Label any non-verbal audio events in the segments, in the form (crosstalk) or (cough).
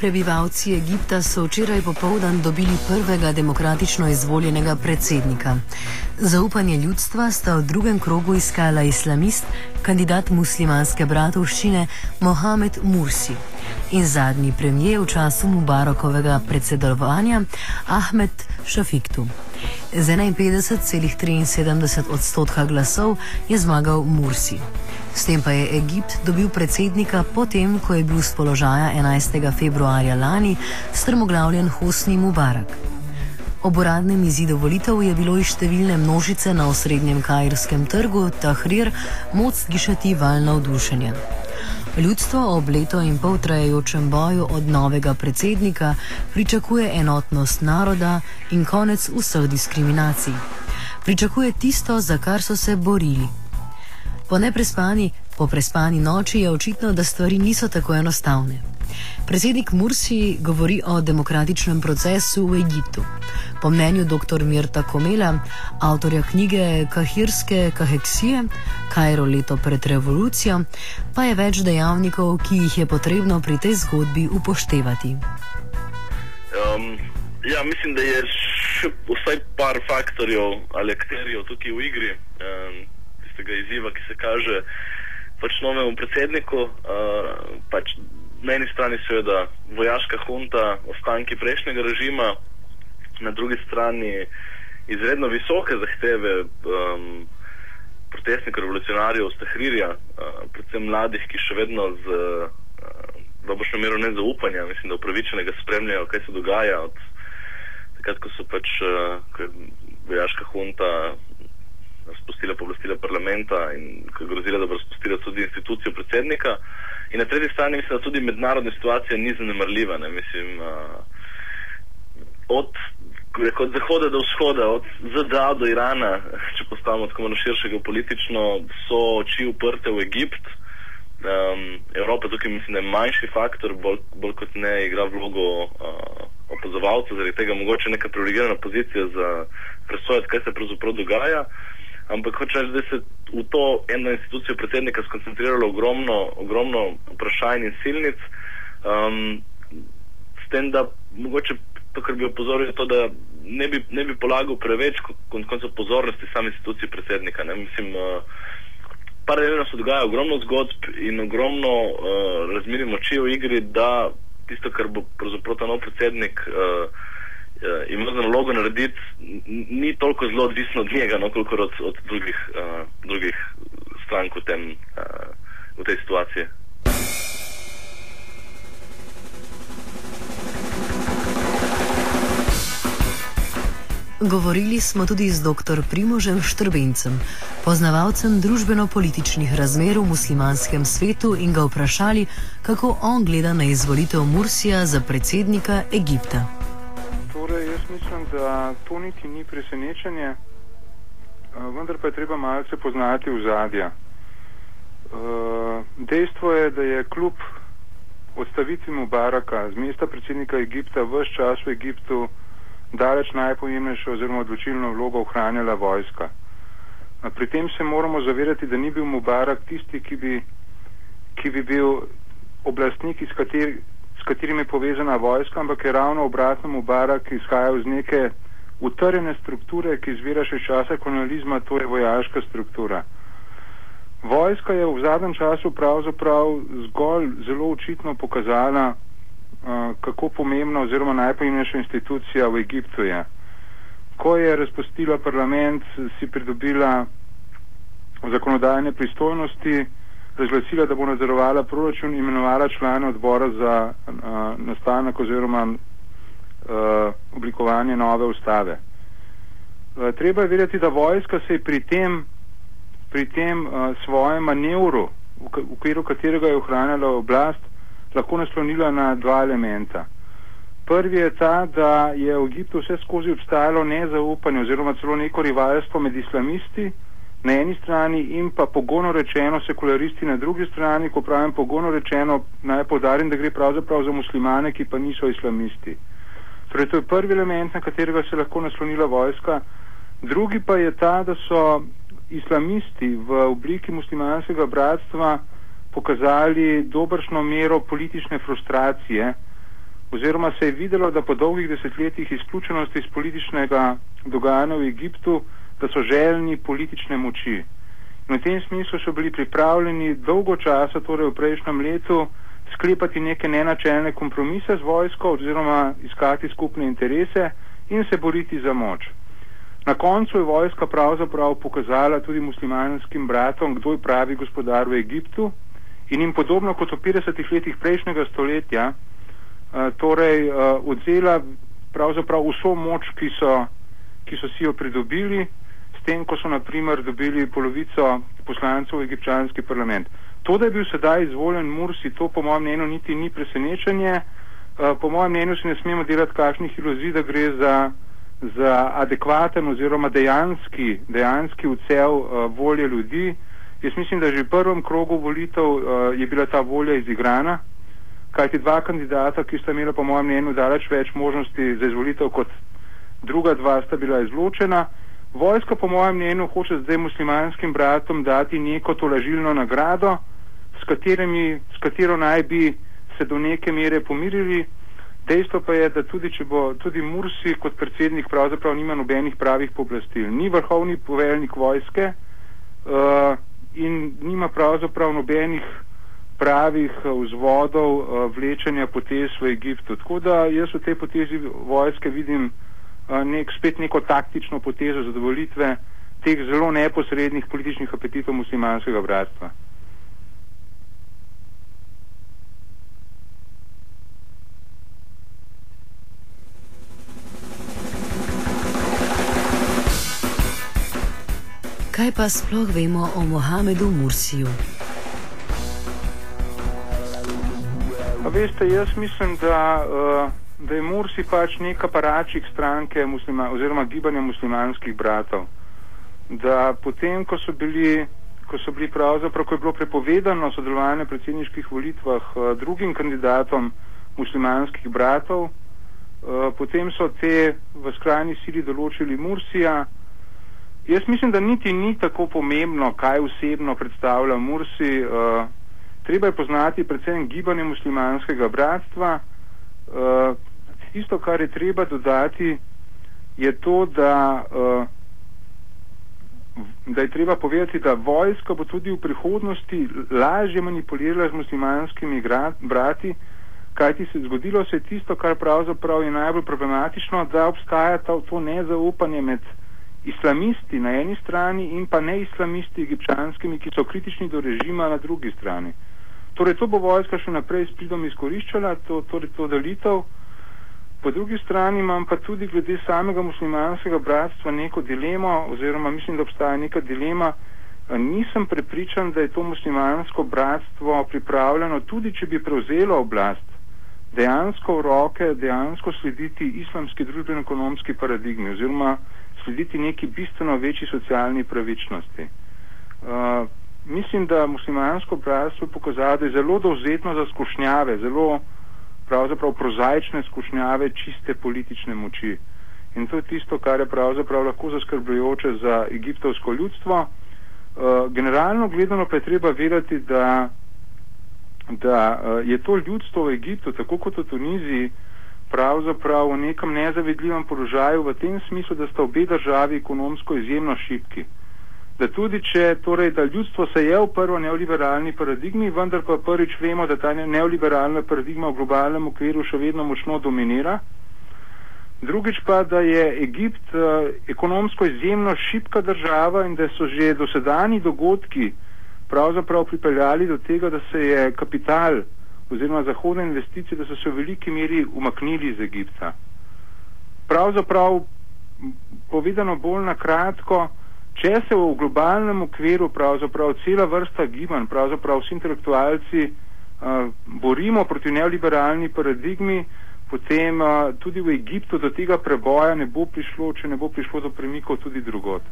Prebivalci Egipta so včeraj popovdan dobili prvega demokratično izvoljenega predsednika. Zaupanje ljudstva sta v drugem krogu iskala islamist, kandidat muslimanske bratovščine Mohamed Mursi in zadnji premijer v času Mubarakovega predsedovanja Ahmed Šafiktu. Z 51,73 odstotka glasov je zmagal Mursi. S tem pa je Egipt dobil predsednika potem, ko je bil z položaja 11. februarja lani strmoglavljen Hosni Mubarak. Ob uradnem izidu volitev je bilo iz številne množice na osrednjem kairskem trgu Tahrir moc slišati val navdušenja. Ljudstvo ob leto in pol trajajočem boju od novega predsednika pričakuje enotnost naroda in konec vseh diskriminacij. Pričakuje tisto, za kar so se borili. Po neprespani, po prespani noči je očitno, da stvari niso tako enostavne. Predsednik Mursi govori o demokratičnem procesu v Egiptu. Po mnenju dr. Mirta Komela, avtorja knjige Kahirske kaheksije, Kajro leto pred revolucijo, pa je več dejavnikov, ki jih je potrebno pri tej zgodbi upoštevati. Um, ja, mislim, da je še vsaj par faktorjev ali akterjev tukaj v igri. Um, tistega izziva, ki se kaže pač novemu predsedniku. Uh, pač na eni strani seveda vojaška hunta, ostanki prejšnjega režima, na drugi strani izredno visoke zahteve um, protestnikov, revolucionarjev, stahrirja, uh, predvsem mladih, ki še vedno z uh, dobrošno mero nezaupanja, mislim, da upravičenega spremljajo, kaj se dogaja od takrat, ko so pač uh, vojaška hunta razpustila pooblastila parlamenta in grozila, da bo razpustila tudi institucijo predsednika. In na tretji strani mislim, da tudi mednarodna situacija ni zanemrljiva. Ne? Mislim, uh, od, od zahoda do vzhoda, od ZDA do Irana, (laughs) če postavimo tako malo širšega politično, so oči uprte v Egipt. Um, Evropa tukaj mislim, da je manjši faktor, bolj, bolj kot ne igra vlogo uh, opazovalca, zaradi tega mogoče neka privilegirana pozicija za presojati, kaj se pravzaprav dogaja. Ampak hoče reči, da se v to eno institucijo predsednika skoncentriralo ogromno, ogromno vprašanj in silnic, um, s tem, da mogoče to, kar bi opozoril, je to, da ne bi, ne bi polagal preveč kon, koncev pozornosti sami instituciji predsednika. Ne? Mislim, uh, paralelno se dogaja ogromno zgodb in ogromno uh, razmerij moči v igri, da tisto, kar bo pravzaprav ta nov predsednik. Uh, uh, ima za nalogo narediti, ni toliko zelo odvisno od njega, no, koliko od, od drugih, uh, drugih strank v, tem, uh, v tej situaciji. Govorili smo tudi z dr. Primožem Štrbencem, poznavalcem družbeno-političnih razmer v muslimanskem svetu in ga vprašali, kako on gleda na izvolitev Mursija za predsednika Egipta mislim, da to niti ni presenečenje, eh, vendar pa je treba malce poznati v zadja. Eh, dejstvo je, da je kljub odstavitvi Mubaraka z mesta predsednika Egipta v vse čas v Egiptu daleč najpomembnejšo oziroma odločilno vlogo ohranjala vojska. Pri tem se moramo zavedati, da ni bil Mubarak tisti, ki bi, ki bi bil oblastnik, iz katerih katerim je povezana vojska, ampak je ravno obratno Mubarak izhajal iz neke utrjene strukture, ki izvira še časa kolonializma, to je vojaška struktura. Vojska je v zadnjem času pravzaprav zgolj zelo očitno pokazala, uh, kako pomembna oziroma najpomembnejša institucija v Egiptu je. Ko je razpustila parlament, si pridobila zakonodajne pristojnosti, razglasila, da bo nadzorovala proračun, imenovala člane odbora za uh, nastanek oziroma uh, oblikovanje nove ustave. Uh, treba je vedeti, da vojska se je pri tem, pri tem uh, svojem manevru, v okviru katerega je ohranjala oblast, lahko naslonila na dva elementa. Prvi je ta, da je v Egiptu vse skozi obstajalo nezaupanje oziroma celo neko rivalstvo med islamisti, na eni strani in pa pogono rečeno sekularisti na drugi strani, ko pravim pogono rečeno, naj podarim, da gre pravzaprav za muslimane, ki pa niso islamisti. Torej, to je prvi element, na katerega se lahko naslonila vojska. Drugi pa je ta, da so islamisti v obliki muslimanskega bratstva pokazali dobršno mero politične frustracije oziroma se je videlo, da po dolgih desetletjih izključenosti iz političnega dogajanja v Egiptu, da so željni politične moči. In v tem smislu so bili pripravljeni dolgo časa, torej v prejšnjem letu, sklepati neke nenačelne kompromise z vojsko oziroma iskati skupne interese in se boriti za moč. Na koncu je vojska pravzaprav pokazala tudi muslimanskim bratom, kdo je pravi gospodar v Egiptu in jim podobno kot v 50 letih prejšnjega stoletja, uh, torej uh, odzela pravzaprav vso moč, ki so, ki so si jo pridobili, s tem, ko so naprimer dobili polovico poslancev v egipčanski parlament. To, da je bil sedaj izvoljen Mursi, to po mojem mnenju niti ni presenečenje. Uh, po mojem mnenju si ne smemo delati kakšnih iluzij, da gre za, za adekvaten oziroma dejanski, dejanski ucel uh, volje ljudi. Jaz mislim, da že v prvem krogu volitev uh, je bila ta volja izigrana, kajti dva kandidata, ki sta imela po mojem mnenju daleč več možnosti za izvolitev kot druga dva, sta bila izločena. Vojska po mojem mnenju hoče zdaj muslimanskim bratom dati neko tolažilno nagrado, s, katerimi, s katero naj bi se do neke mere pomirili. Dejstvo pa je, da tudi če bo tudi Mursi kot predsednik pravzaprav nima nobenih pravih pooblastil, ni vrhovni poveljnik vojske uh, in nima pravzaprav nobenih pravih vzvodov uh, vlečenja potez v Egiptu. Tako da jaz v tej potezi vojske vidim nek, spet neko taktično potezo zadovolitve teh zelo neposrednih političnih apetitov muslimanskega bratstva. Kaj pa sploh vemo o Mohamedu Mursiju? Veste, jaz mislim, da, uh, da je Mursi pač nek aparačik stranke muslima, oziroma gibanja muslimanskih bratov. Da potem, ko so bili, ko so bili pravzaprav, ko je bilo prepovedano sodelovanje v predsedniških volitvah uh, drugim kandidatom muslimanskih bratov, uh, potem so te v skrajni sili določili Mursija, Jaz mislim, da niti ni tako pomembno, kaj osebno predstavlja Mursi. Uh, treba je poznati predvsem gibanje muslimanskega bratstva. Uh, tisto, kar je treba dodati, je to, da, uh, da je treba povedati, da vojska bo tudi v prihodnosti lažje manipulirala z muslimanskimi brati, kajti se zgodilo se tisto, kar pravzaprav je najbolj problematično, da obstaja to, to nezaupanje med islamisti na eni strani in pa ne islamisti egipčanskimi, ki so kritični do režima na drugi strani. Torej, to bo vojska še naprej s pridom izkoriščala, to, torej to delitev. Po drugi strani imam pa tudi glede samega muslimanskega bratstva neko dilemo, oziroma mislim, da obstaja neka dilema. Nisem prepričan, da je to muslimansko bratstvo pripravljeno, tudi če bi prevzelo oblast, dejansko v roke, dejansko slediti islamski družbeno-ekonomski paradigmi, oziroma slediti neki bistveno večji socialni pravičnosti. Uh, mislim, da muslimansko bratstvo pokazalo, da je zelo dovzetno za skušnjave, zelo pravzaprav prozaične skušnjave čiste politične moči. In to je tisto, kar je pravzaprav lahko zaskrbljujoče za egiptovsko ljudstvo. Uh, generalno gledano pa je treba vedeti, da, da uh, je to ljudstvo v Egiptu, tako kot v Tuniziji, pravzaprav v nekem nezavedljivem položaju v tem smislu, da sta obe državi ekonomsko izjemno šipki. Da tudi če, torej, da ljudstvo se je uprlo neoliberalni paradigmi, vendar pa prvič vemo, da ta neoliberalna paradigma v globalnem okviru še vedno močno dominira. Drugič pa, da je Egipt uh, ekonomsko izjemno šipka država in da so že dosedani dogodki pravzaprav pripeljali do tega, da se je kapital oziroma zahodne investicije, da so se v veliki meri umaknili iz Egipta. Pravzaprav, povedano bolj na kratko, če se v globalnem okviru pravzaprav cela vrsta gibanj, pravzaprav vsi intelektualci uh, borimo proti neoliberalni paradigmi, potem uh, tudi v Egiptu do tega preboja ne bo prišlo, če ne bo prišlo do premikov tudi drugot.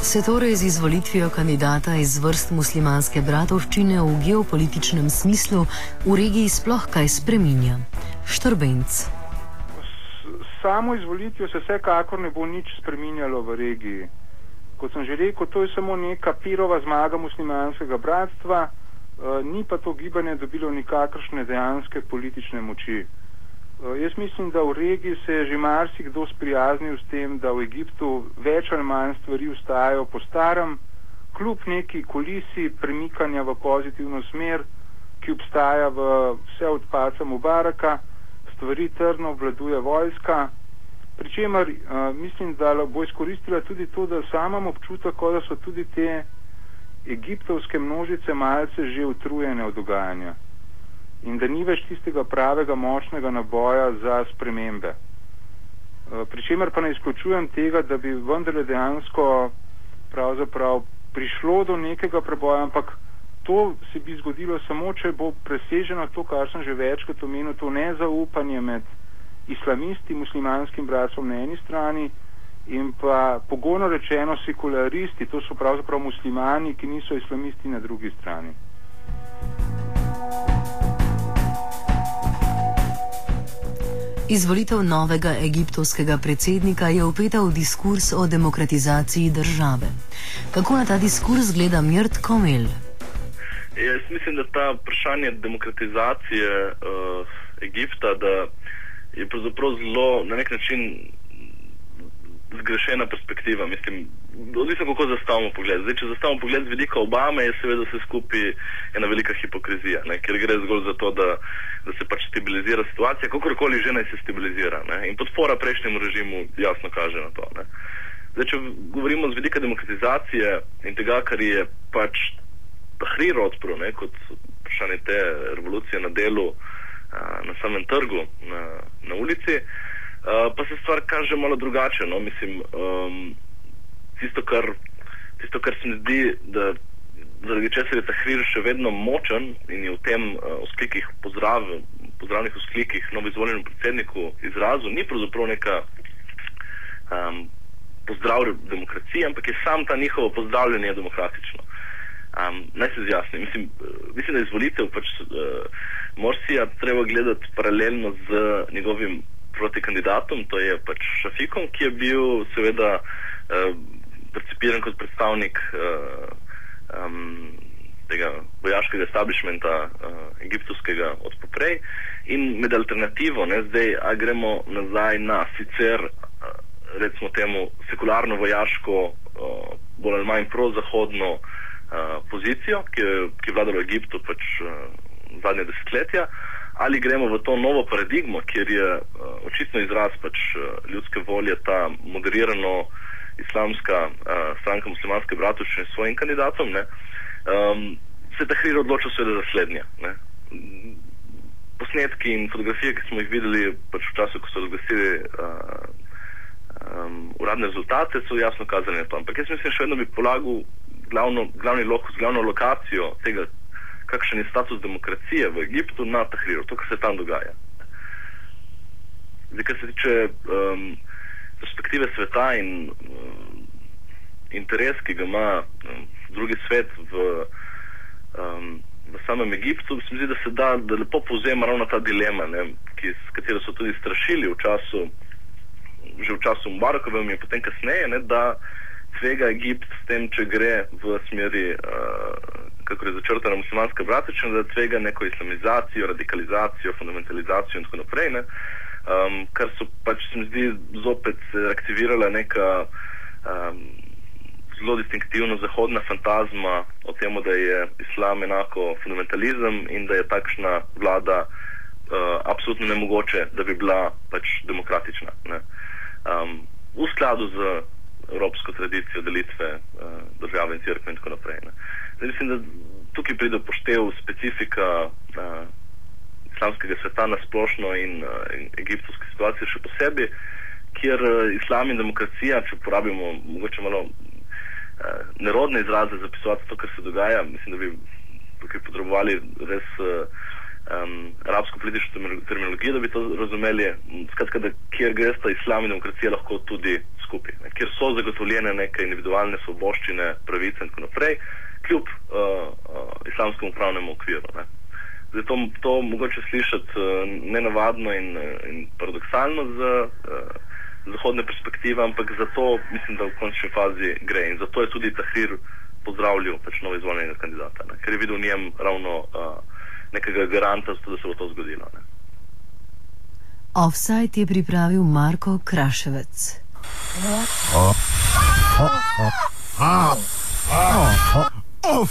Se torej z izvolitvijo kandidata iz vrst muslimanske bratovščine v geopolitičnem smislu v regiji sploh kaj spreminja? Štrbenc. Samo izvolitvijo se vsekakor ne bo nič spreminjalo v regiji. Kot sem že rekel, to je samo neka pirova zmaga muslimanskega bratstva. uh, ni pa to gibanje dobilo nikakršne dejanske politične moči. Uh, jaz mislim, da v regiji se je že marsikdo sprijaznil s tem, da v Egiptu več ali manj stvari ustajajo po starem, kljub neki kolisi premikanja v pozitivno smer, ki obstaja v vse od paca Mubaraka, stvari trdno vladuje vojska, Pričemer uh, mislim, da bo izkoristila tudi to, da samem občutek, da so tudi te egiptovske množice malce že utrujene od dogajanja in da ni več tistega pravega močnega naboja za spremembe. Uh, Pričemer pa ne izključujem tega, da bi vendarle dejansko prišlo do nekega preboja, ampak to se bi zgodilo samo, če bo preseženo to, kar sem že večkrat omenil, to nezaupanje med islamisti, muslimanskim bratstvom na eni strani in pa pogono rečeno sekularisti, to so pravzaprav muslimani, ki niso islamisti na drugi strani. Izvolitev novega egiptovskega predsednika je upeta v diskurs o demokratizaciji države. Kako na ta diskurs gleda Mirt Komel? Jaz mislim, da ta vprašanje demokratizacije uh, Egipta, da je pravzaprav zelo na nek način zgrešena perspektiva. Mislim, odvisno kako zastavimo pogled. Zdaj, če zastavimo pogled z vidika Obame, je seveda vse skupaj ena velika hipokrizija, ne? ker gre zgolj za to, da, da se pač stabilizira situacija, kakorkoli že naj se stabilizira. Ne? In podpora prejšnjemu režimu jasno kaže na to. Ne? Zdaj, če govorimo z vidika demokratizacije in tega, kar je pač Tahrir odprl kot vprašanje te revolucije na delu, na samem trgu, na, na ulici, uh, pa se stvar kaže malo drugače. No? Mislim, um, tisto, kar, tisto, kar se mi zdi, da zaradi česar je ta hrir še vedno močen in je v tem uh, vzklikih pozdrav, pozdravnih vzklikih novo izvoljenemu predsedniku izrazu, ni pravzaprav neka um, pozdrav demokracije, ampak je sam ta njihovo pozdravljanje demokratično. Um, naj se zjasni. Mislim, mislim, da je izvolitev pač, uh, Morsija treba gledati paralelno z njegovim protikandidatom, to je pač Šafikom, ki je bil seveda uh, percipiran kot predstavnik uh, um, tega vojaškega establishmenta uh, egiptovskega od poprej in med alternativo, ne, zdaj, a gremo nazaj na sicer, recimo temu, sekularno vojaško, uh, bolj ali manj prozahodno uh, pozicijo, ki ki je vladala v Egiptu pač uh, zadnje desetletja, ali gremo v to novo paradigmo, kjer je uh, očitno izraz pač uh, ljudske volje ta moderirano islamska uh, stranka muslimanske bratovščine s svojim kandidatom, ne, um, se ta hrir odločil seveda za slednje. Ne. Posnetki in fotografije, ki smo jih videli pač v času, ko so razglasili uh, um, uradne rezultate, so jasno kazali na to. Ampak jaz mislim, še vedno bi polagal glavno, glavni lokus, glavno lokacijo tega kakšen je status demokracije v Egiptu na Tahriru, to, kar se tam dogaja. Zdaj, kar se tiče um, perspektive sveta in um, interes, ki ga ima um, drugi svet v, um, v samem Egiptu, se mi zdi, da se da, da lepo povzema ravno ta dilema, ne, ki, s katero so tudi strašili v času, že v času Mubarakovem in potem kasneje, ne, da tvega Egipt s tem, če gre v smeri uh, kako je začrtana muslimanska bratovščina, da tvega neko islamizacijo, radikalizacijo, fundamentalizacijo in tako naprej. Ne? Um, kar so pač se mi zdi zopet aktivirala neka um, zelo distinktivna zahodna fantazma o tem, da je islam enako fundamentalizem in da je takšna vlada uh, absolutno nemogoče, da bi bila pač demokratična. Um, v skladu z evropsko tradicijo delitve uh, države in crkve in tako naprej. Zdaj, mislim, da tukaj pride poštev specifika uh, islamskega sveta na splošno in, uh, in egiptovske situacije še posebej, kjer uh, islam in demokracija, če uporabimo mogoče malo uh, nerodne izraze za pisati to, kar se dogaja, mislim, da bi tukaj potrebovali res uh, um, arabsko politično terminologijo, da bi to razumeli. Skratka, da kjer gre sta islam in demokracija lahko tudi skupaj, ne, kjer so zagotovljene neke individualne svoboščine, pravice in tako naprej kljub uh, uh, islamskemu pravnemu okviru. Ne. Zdaj to, to mogoče slišati uh, nenavadno in, in paradoksalno z uh, zahodne perspektive, ampak zato mislim, da v končni fazi gre in zato je tudi Tahrir pozdravljal pač novo izvoljenega kandidata, ne? ker je videl v njem ravno uh, nekega garanta, da se bo to zgodilo. Ne? Offside je pripravil Marko Kraševec. Oh. Oh. Oh. Oh. Oh.